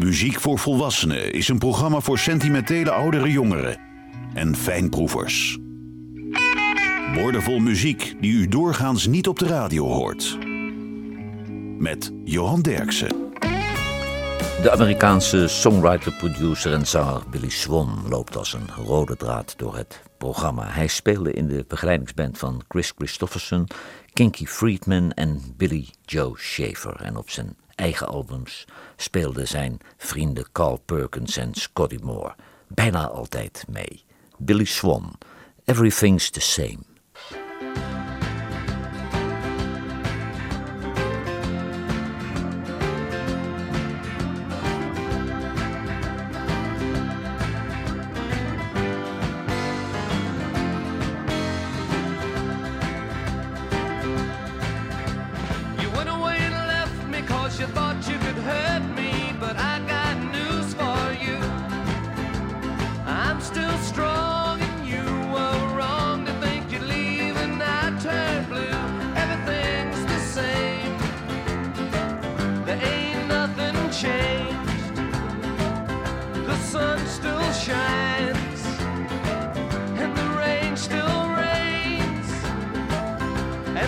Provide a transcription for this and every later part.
Muziek voor Volwassenen is een programma voor sentimentele oudere jongeren en fijnproevers. Woordenvol muziek die u doorgaans niet op de radio hoort. Met Johan Derksen. De Amerikaanse songwriter, producer en zanger Billy Swan loopt als een rode draad door het programma. Hij speelde in de begeleidingsband van Chris Christofferson, Kinky Friedman en Billy Joe Schaefer. En op zijn eigen albums speelden zijn vrienden Carl Perkins en Scotty Moore bijna altijd mee. Billy Swan, Everything's the Same.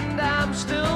and I'm still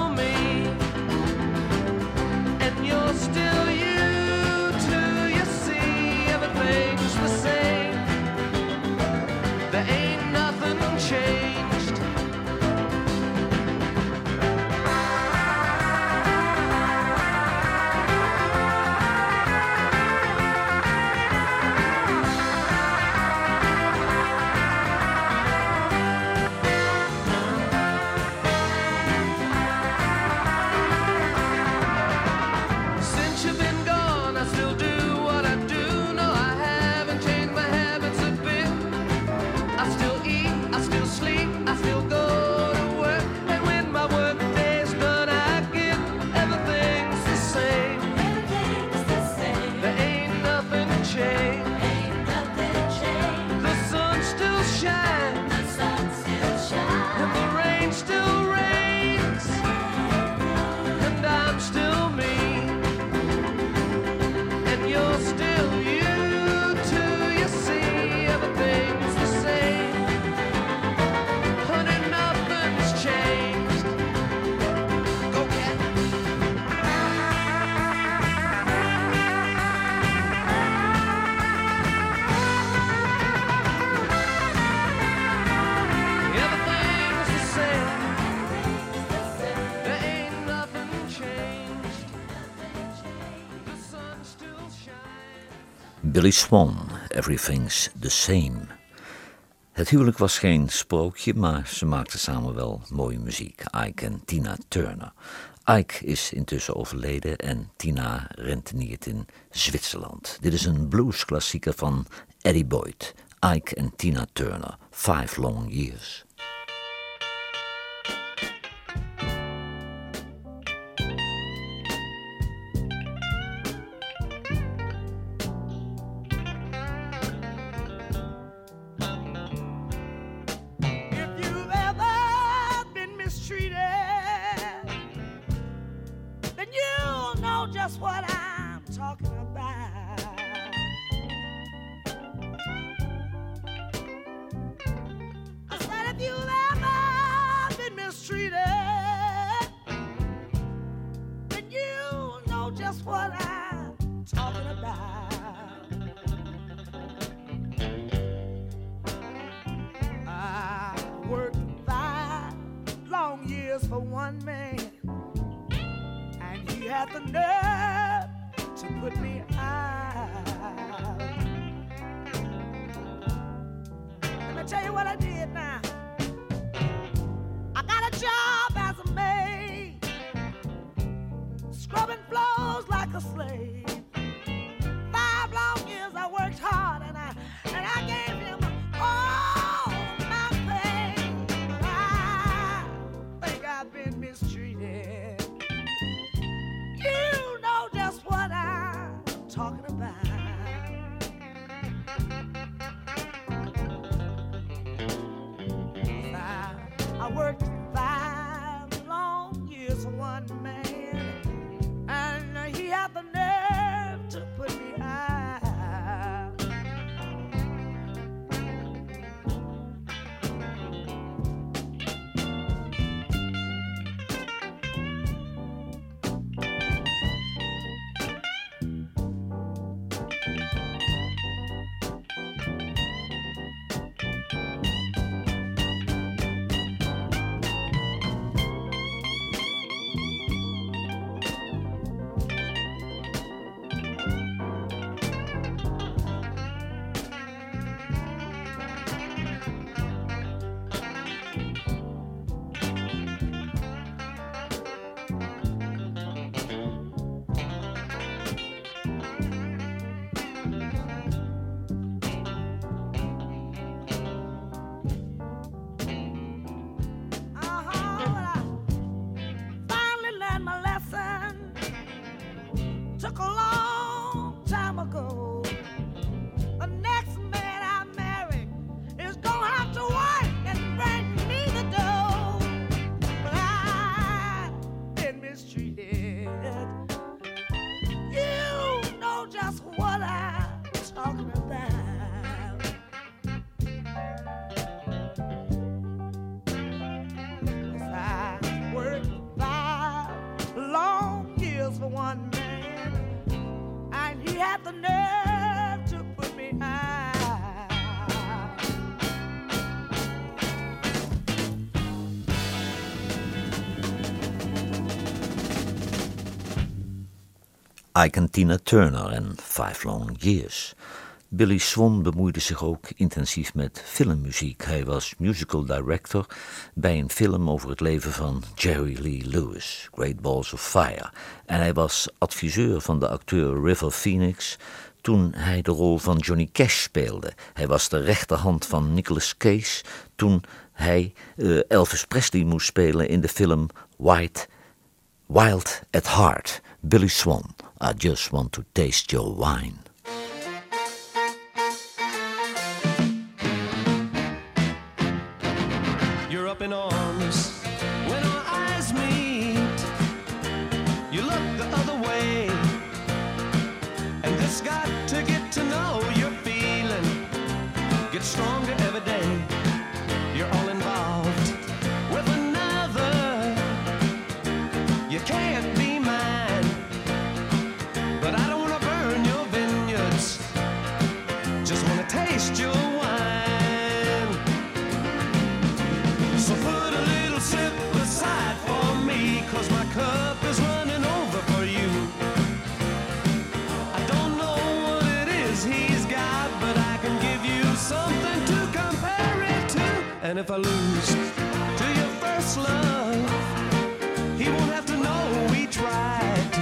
Billy Swan, Everything's the Same. Het huwelijk was geen sprookje, maar ze maakten samen wel mooie muziek. Ike en Tina Turner. Ike is intussen overleden en Tina renteniert in Zwitserland. Dit is een bluesklassieker van Eddie Boyd. Ike en Tina Turner, Five Long Years. Ike Turner en Five Long Years. Billy Swan bemoeide zich ook intensief met filmmuziek. Hij was musical director bij een film over het leven van Jerry Lee Lewis, Great Balls of Fire. En hij was adviseur van de acteur River Phoenix toen hij de rol van Johnny Cash speelde. Hij was de rechterhand van Nicolas Cage toen hij uh, Elvis Presley moest spelen in de film White, Wild at Heart. Billy Swan, I just want to taste your wine. You're up in arms And if I lose to your first love, he won't have to know we tried.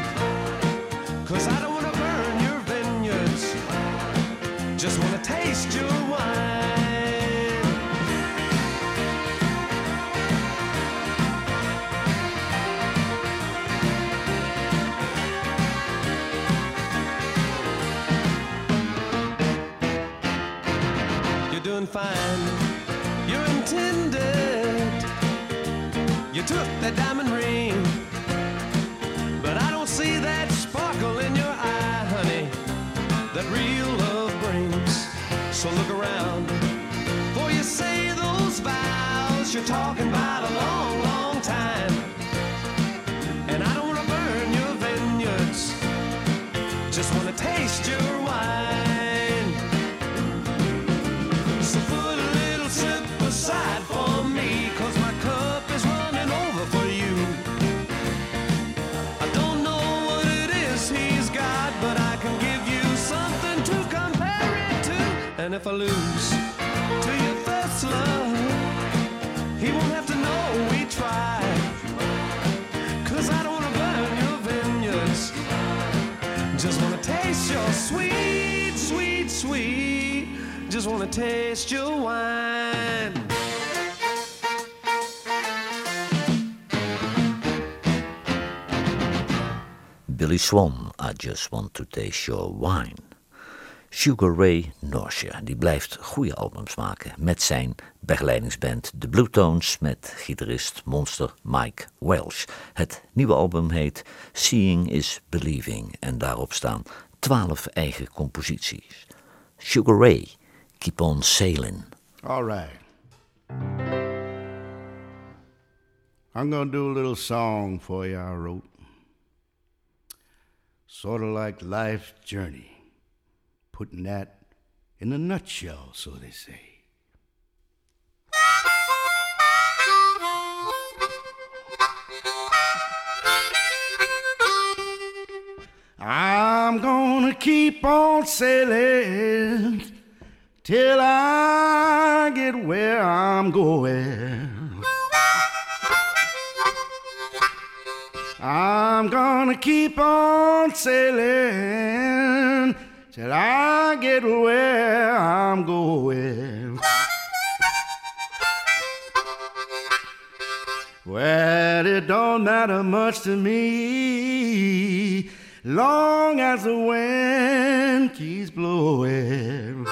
Cause I don't wanna burn your vineyards, just wanna taste your wine. You're doing fine. Took that diamond ring. But I don't see that sparkle in your eye, honey, that real And if I lose to your first love, he won't have to know we tried. Cause I don't wanna burn your vineyards. Just wanna taste your sweet, sweet, sweet. Just wanna taste your wine. Billy Swan, I Just Want to Taste Your Wine. Sugar Ray Norcia, die blijft goede albums maken met zijn begeleidingsband The Blue Tones met gitarist monster Mike Welsh. Het nieuwe album heet Seeing is Believing en daarop staan twaalf eigen composities. Sugar Ray, Keep On Sailing. All right. I'm to do a little song for you I wrote. Sort of like life's journey. Putting that in a nutshell, so they say. I'm gonna keep on sailing till I get where I'm going. I'm gonna keep on sailing till I get where I'm going. Well, it don't matter much to me, long as the wind keeps blowing.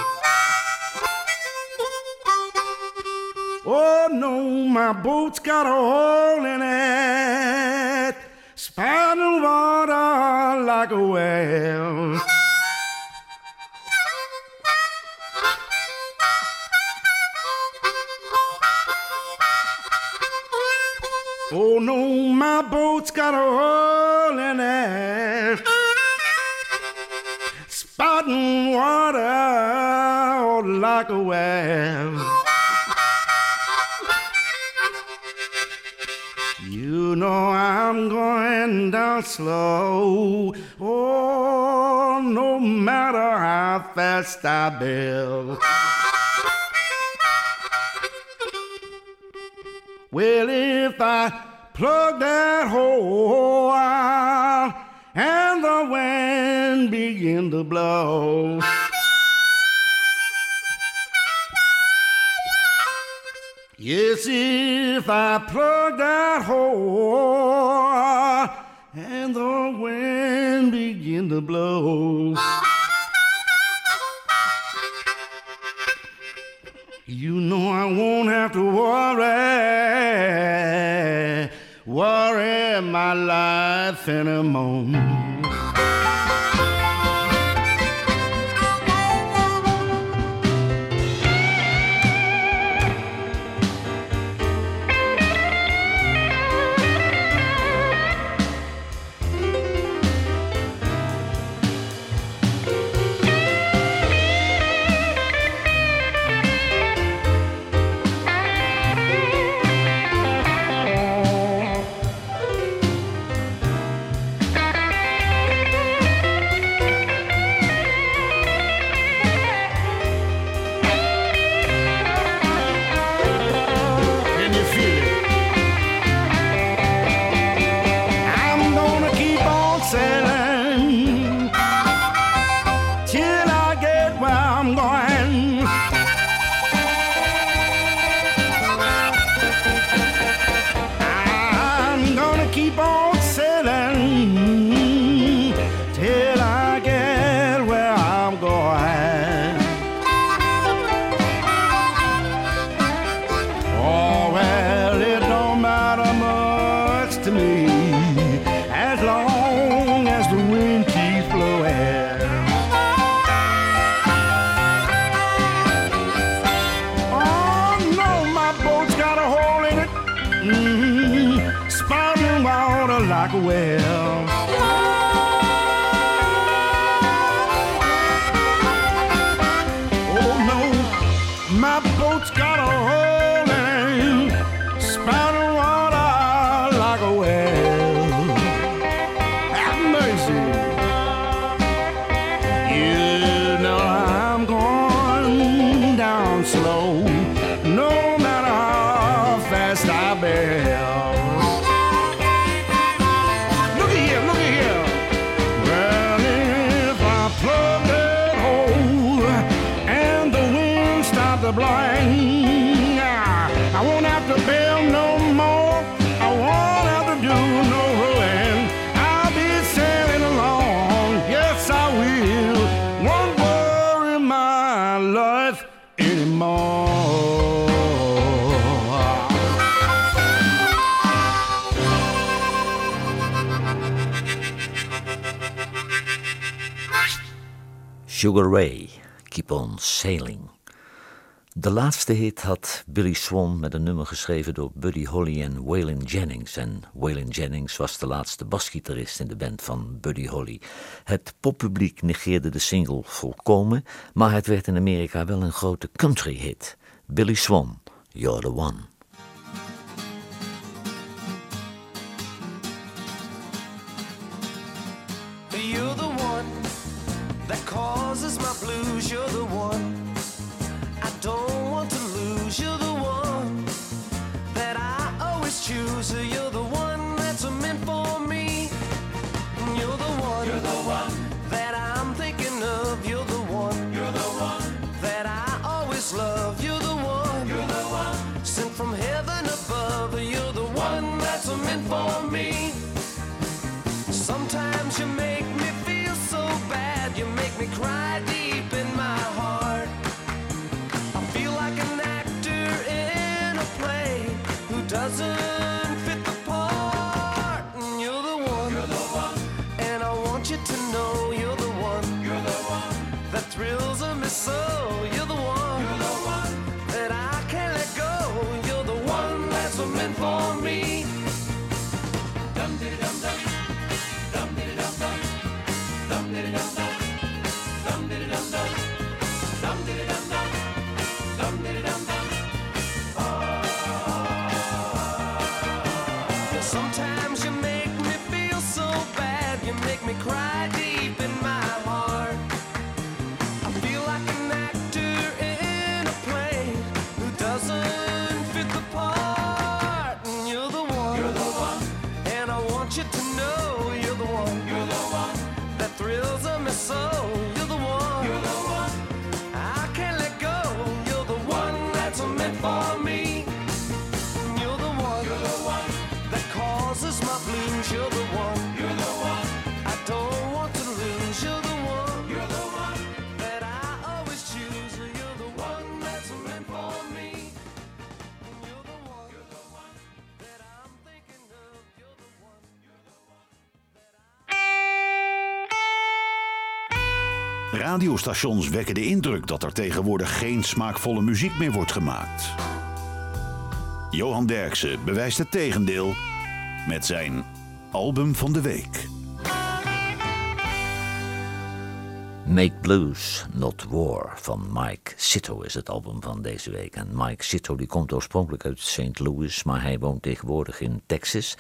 Oh no, my boat's got a hole in it, spouting water like a well. Oh no, my boat's got a hole in it. Spouting water like a well. You know I'm going down slow. Oh, no matter how fast I build. Well, if I plug that hole out, and the wind begin to blow. Yes, if I plug that hole and the wind begin to blow. You know I won't have to worry worry my life in a moment. Sugar Ray, Keep On Sailing. De laatste hit had Billy Swan met een nummer geschreven door Buddy Holly en Waylon Jennings. En Waylon Jennings was de laatste basgitarist in de band van Buddy Holly. Het poppubliek negeerde de single volkomen, maar het werd in Amerika wel een grote country hit. Billy Swan, You're the One. doesn't Radiostations wekken de indruk dat er tegenwoordig geen smaakvolle muziek meer wordt gemaakt. Johan Derksen bewijst het tegendeel met zijn album van de week. Make Blues, Not War van Mike Sito is het album van deze week. En Mike Sito die komt oorspronkelijk uit St. Louis, maar hij woont tegenwoordig in Texas.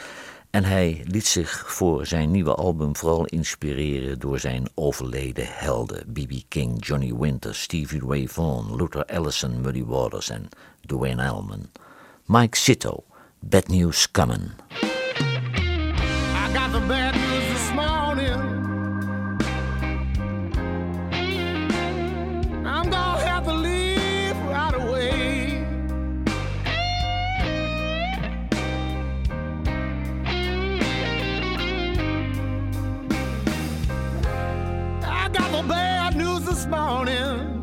En hij liet zich voor zijn nieuwe album vooral inspireren door zijn overleden helden. B.B. King, Johnny Winter, Stevie Ray Vaughan, Luther Allison, Muddy Waters en Duane Allman. Mike Sito, Bad News Coming. I got the this morning.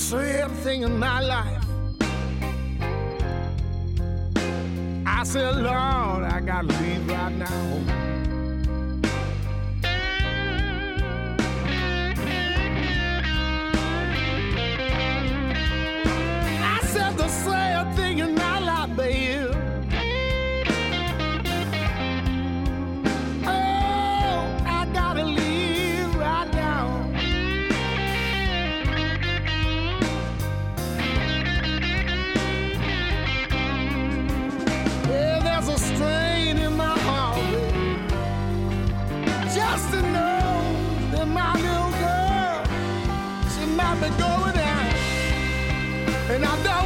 Same thing in my life. I said, Lord, I gotta leave right now. I said the same thing in my And I don't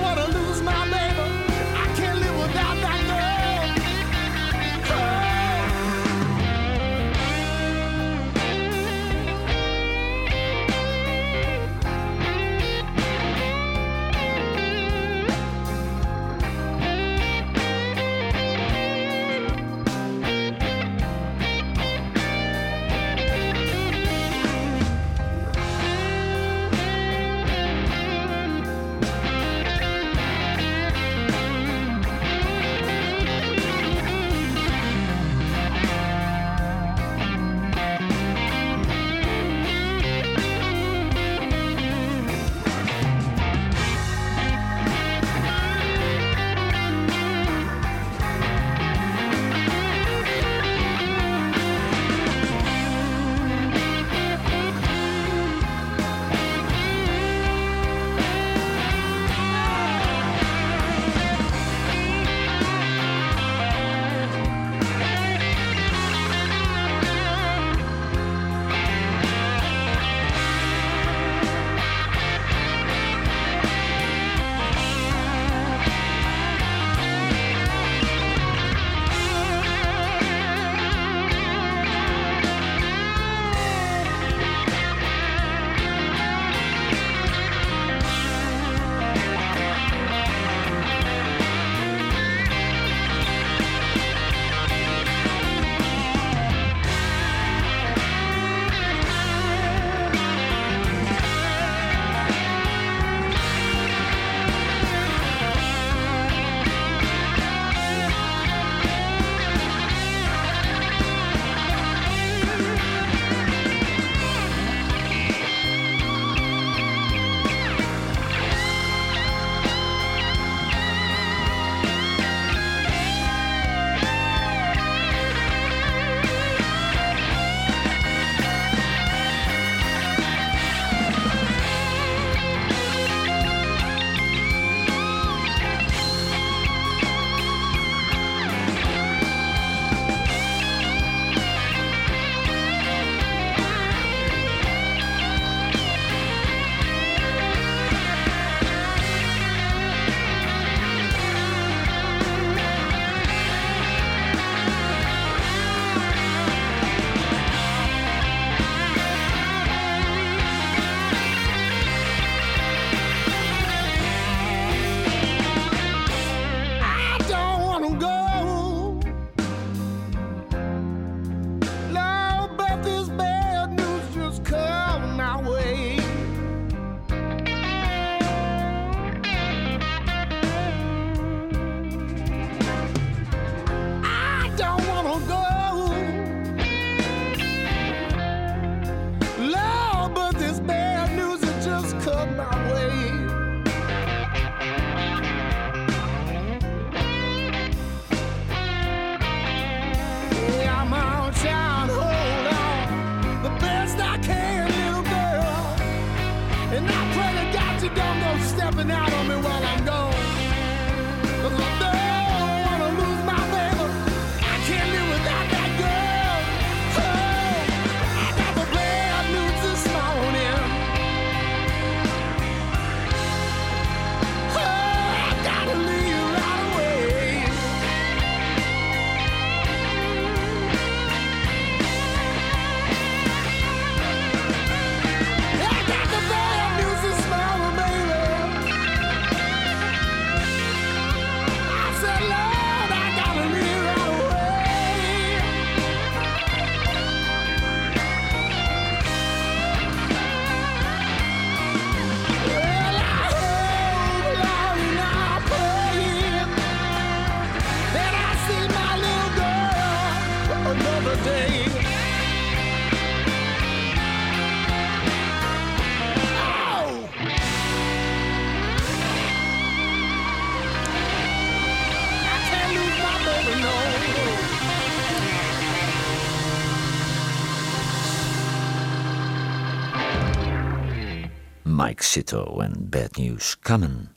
Mike en Bad News Coming.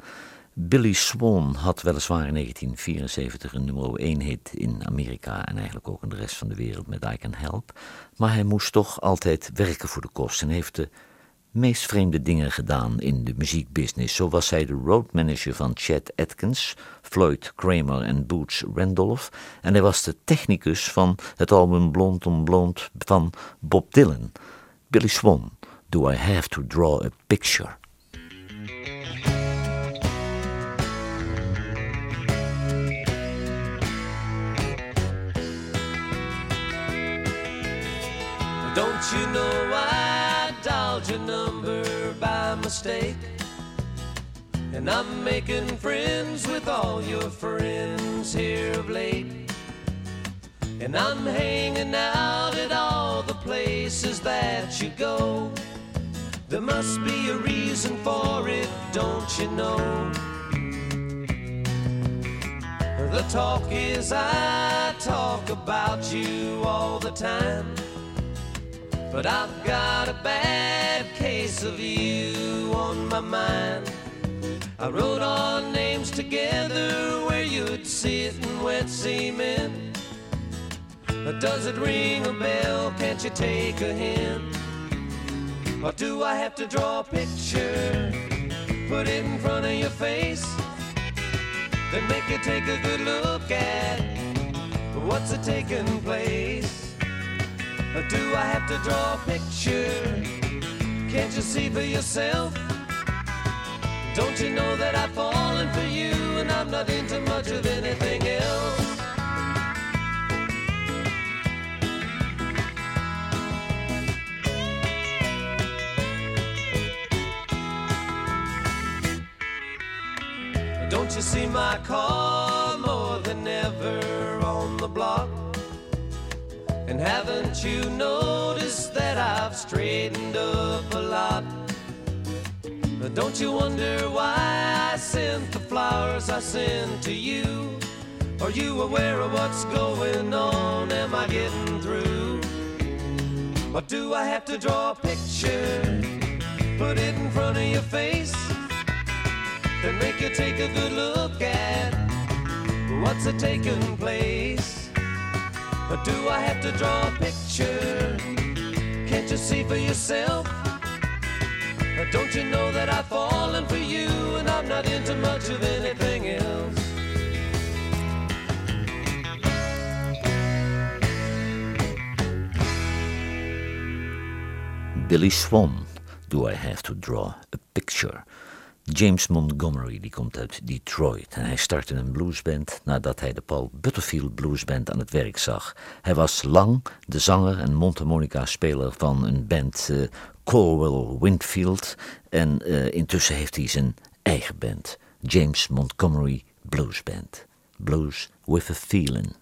Billy Swan had weliswaar in 1974 een nummer 1 hit in Amerika en eigenlijk ook in de rest van de wereld met I Can Help. Maar hij moest toch altijd werken voor de kost en heeft de meest vreemde dingen gedaan in de muziekbusiness. Zo was hij de roadmanager van Chet Atkins, Floyd Kramer en Boots Randolph. En hij was de technicus van het album Blond on Blond van Bob Dylan. Billy Swan, Do I Have to Draw a Picture? Don't you know I dialed your number by mistake? And I'm making friends with all your friends here of late. And I'm hanging out at all the places that you go. There must be a reason for it, don't you know? The talk is I talk about you all the time. But I've got a bad case of you on my mind. I wrote our names together where you'd sit in wet cement. Does it ring a bell? Can't you take a hint? Or do I have to draw a picture? Put it in front of your face? Then make you take a good look at what's it taking place? Or do I have to draw a picture? Can't you see for yourself? Don't you know that I've fallen for you and I'm not into see my car more than ever on the block? And haven't you noticed that I've straightened up a lot? Don't you wonder why I sent the flowers I sent to you? Are you aware of what's going on? Am I getting through? Or do I have to draw a picture? Put it in front of your face? Then make you take a good look at what's a taking place? Or do I have to draw a picture? Can't you see for yourself? Or don't you know that I've fallen for you and I'm not into much of anything else? Billy Swan, Do I Have to Draw a Picture? James Montgomery die komt uit Detroit en hij startte een bluesband nadat hij de Paul Butterfield Bluesband aan het werk zag. Hij was lang de zanger en mondharmonica-speler van een band uh, Corwell Winfield en uh, intussen heeft hij zijn eigen band, James Montgomery Bluesband. Blues with a Feeling.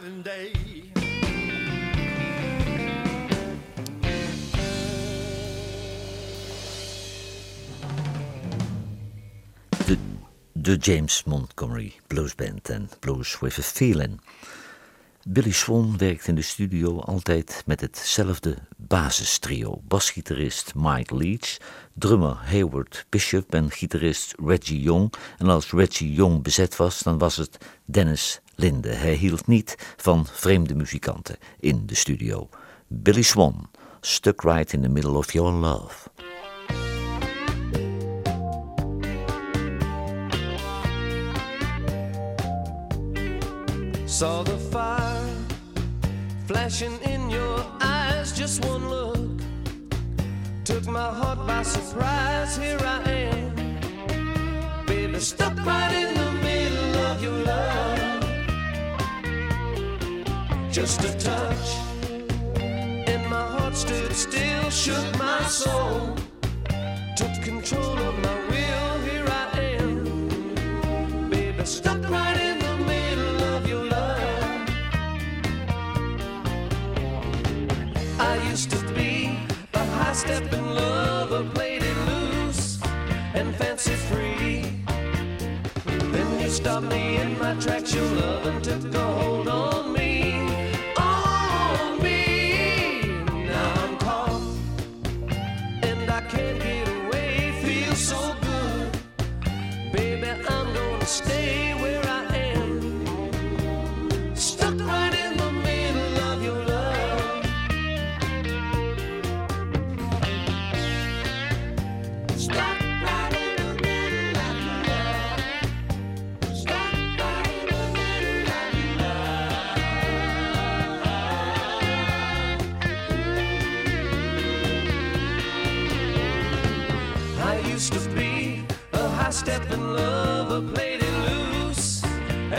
Day. De, de James Montgomery Blues Band en Blues with a Feeling. Billy Swan werkt in de studio altijd met hetzelfde basistrio. Basgitarist Mike Leach, drummer Hayward Bishop en gitarist Reggie Young. En als Reggie Young bezet was, dan was het Dennis Linde. Hij hield niet van vreemde muzikanten in de studio. Billy Swan, stuck right in the middle of your love. Saw the in your eyes, just one look took my heart by surprise. Here I am, baby, stuck right in the middle of your love. Just a touch, and my heart stood still, shook my soul, took control of my fancy free. Then you stopped me in my tracks, your love, and took a hold on me.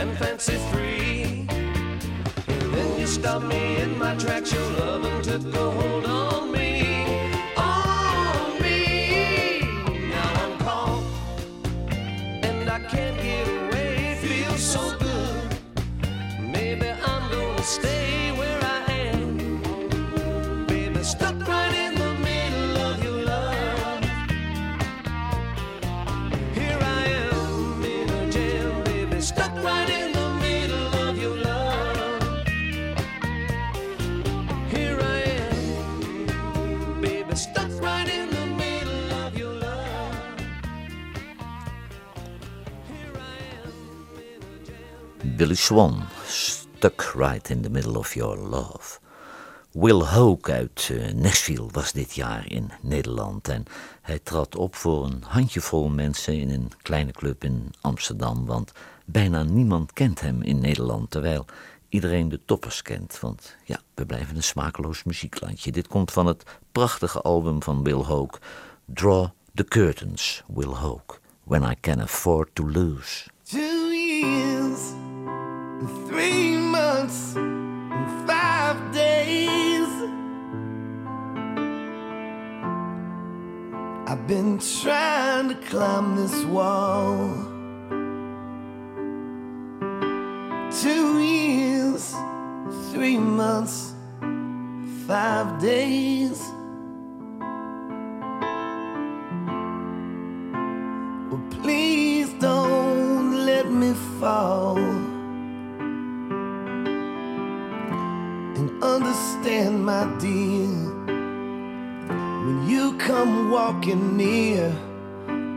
And fancy free. And then you stopped me in my tracks, your love, and took a hold on Billy Swan, Stuck Right in the Middle of Your Love. Will Hoke uit eh, Nashville was dit jaar in Nederland en hij trad op voor een handjevol mensen in een kleine club in Amsterdam, want bijna niemand kent hem in Nederland, terwijl iedereen de toppers kent, want ja, we blijven een smakeloos muzieklandje. Dit komt van het prachtige album van Will Hoke, Draw the Curtains, Will Hoke, When I Can Afford to Lose. Two years, three months, and five days. I've been trying to climb this wall. Two years, three months, five days. Well, please don't let me fall. Understand, my dear, when you come walking near,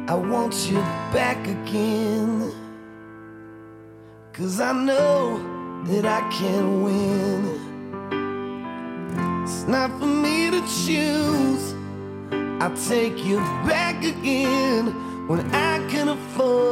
I want you back again. Cause I know that I can win. It's not for me to choose. I'll take you back again when I can afford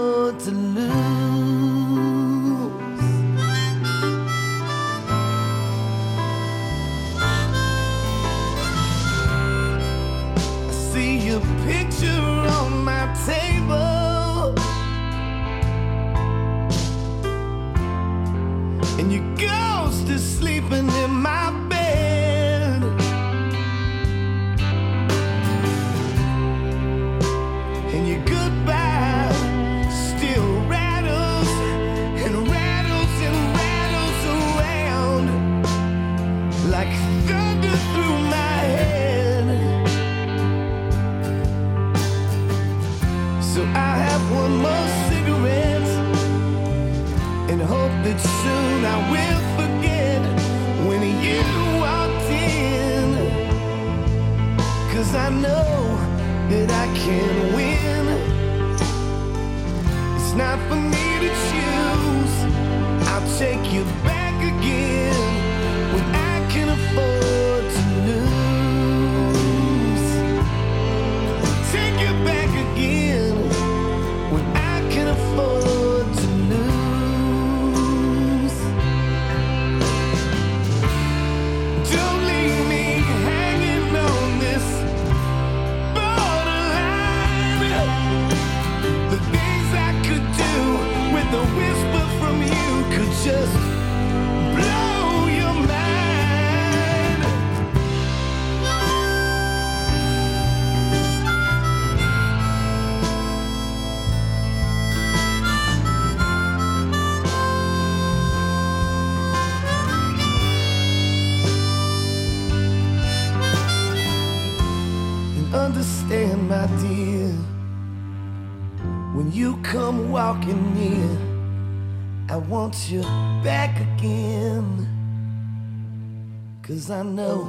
understand, my dear. When you come walking near, want you back again. Cause I know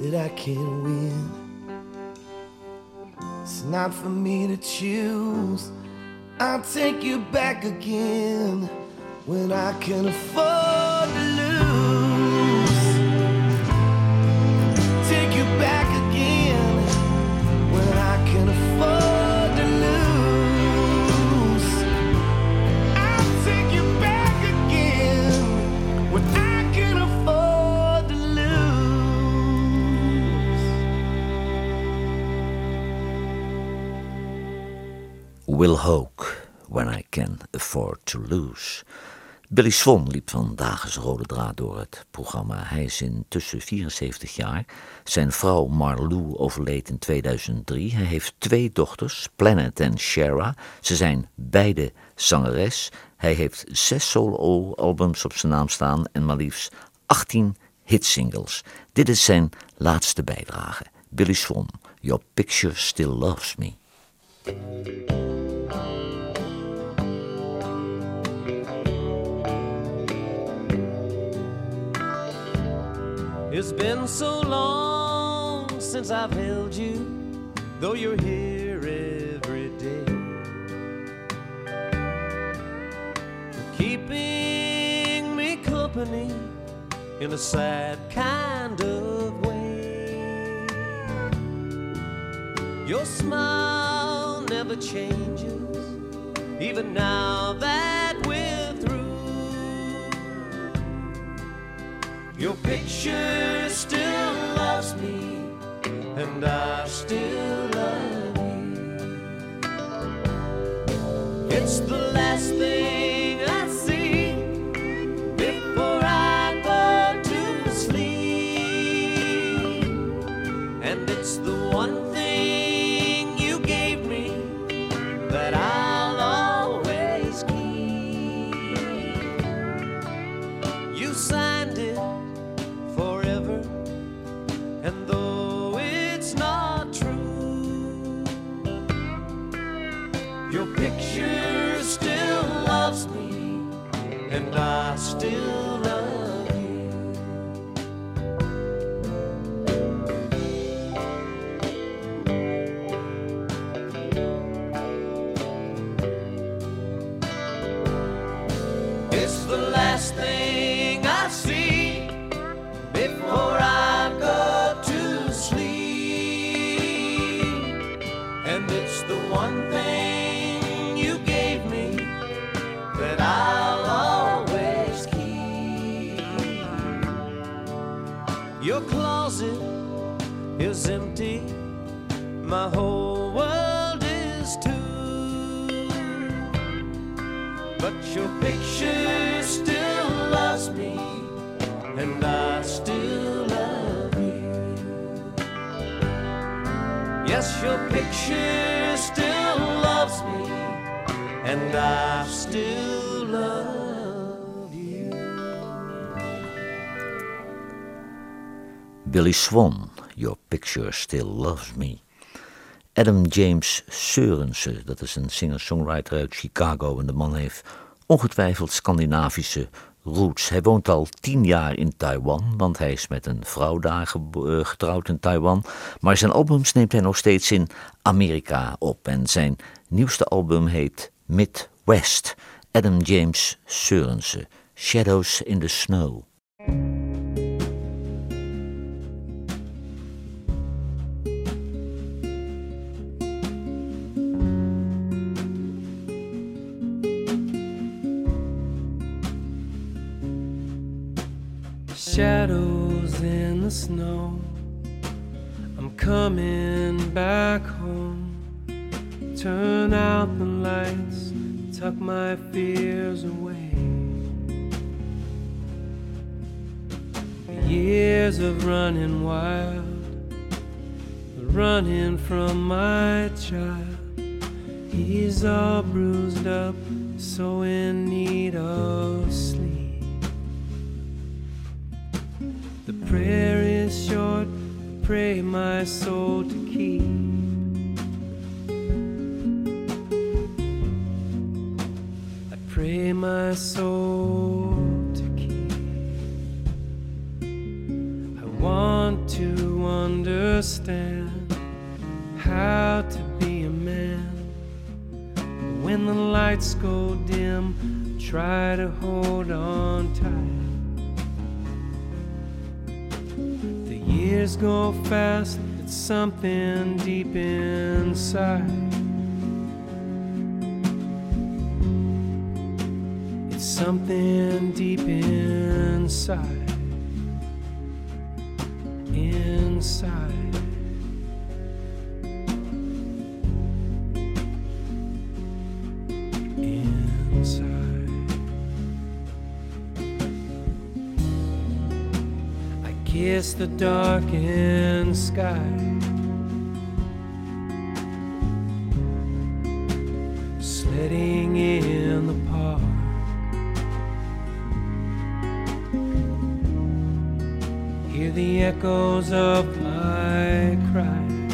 that I can win. It's not for me to choose. I'll take you back again when I can afford to lose. Will Hoke, When I Can Afford to Lose. Billy Swan liep vandaag als rode draad door het programma. Hij is intussen 74 jaar. Zijn vrouw Marlou overleed in 2003. Hij heeft twee dochters, Planet en Shara. Ze zijn beide zangeres. Hij heeft zes solo-albums op zijn naam staan en maar liefst 18 hitsingles. Dit is zijn laatste bijdrage. Billy Swan, Your Picture Still Loves Me. It's been so long since I've held you, though you're here every day. Keeping me company in a sad kind of way. Your smile never changes, even now that Your picture still loves me, and I still love you. It's the last thing picture still loves me, and I still Still Loves Me. Adam James Seurensen. Dat is een singer-songwriter uit Chicago. En de man heeft ongetwijfeld Scandinavische roots. Hij woont al tien jaar in Taiwan, want hij is met een vrouw daar eh, getrouwd in Taiwan. Maar zijn albums neemt hij nog steeds in Amerika op. En zijn nieuwste album heet Midwest. Adam James Seurensen. Shadows in the Snow. Coming back home. Turn out the lights, tuck my fears away. Years of running wild, running from my child. He's all bruised up, so in need of sleep. The prayer is short, pray my soul to keep. I pray my soul to keep. I want to understand how to be a man. When the lights go dim, try to hold on tight. Go fast, it's something deep inside. It's something deep. Inside. Inside. Kiss the darkened sky. Sledding in the park. Hear the echoes of my cries.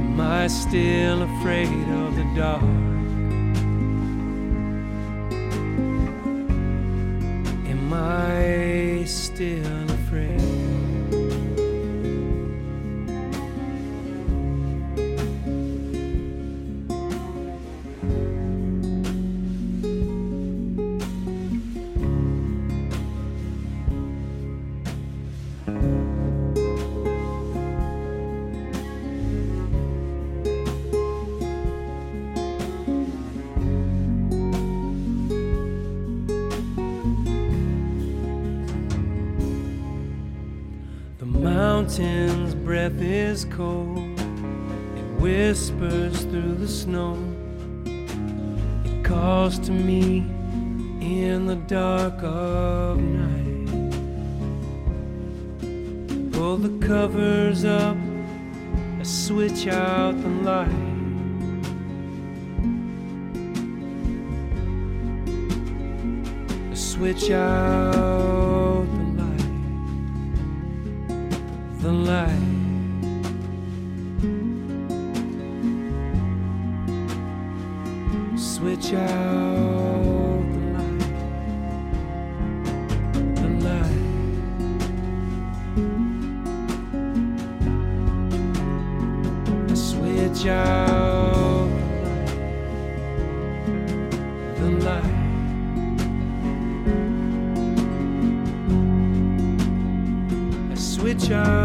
Am I still afraid of the dark? Still mountain's breath is cold. It whispers through the snow. It calls to me in the dark of night. Pull the covers up, I switch out the light. I switch out the light. Switch out the light. The light. Switch out the light. the I switch out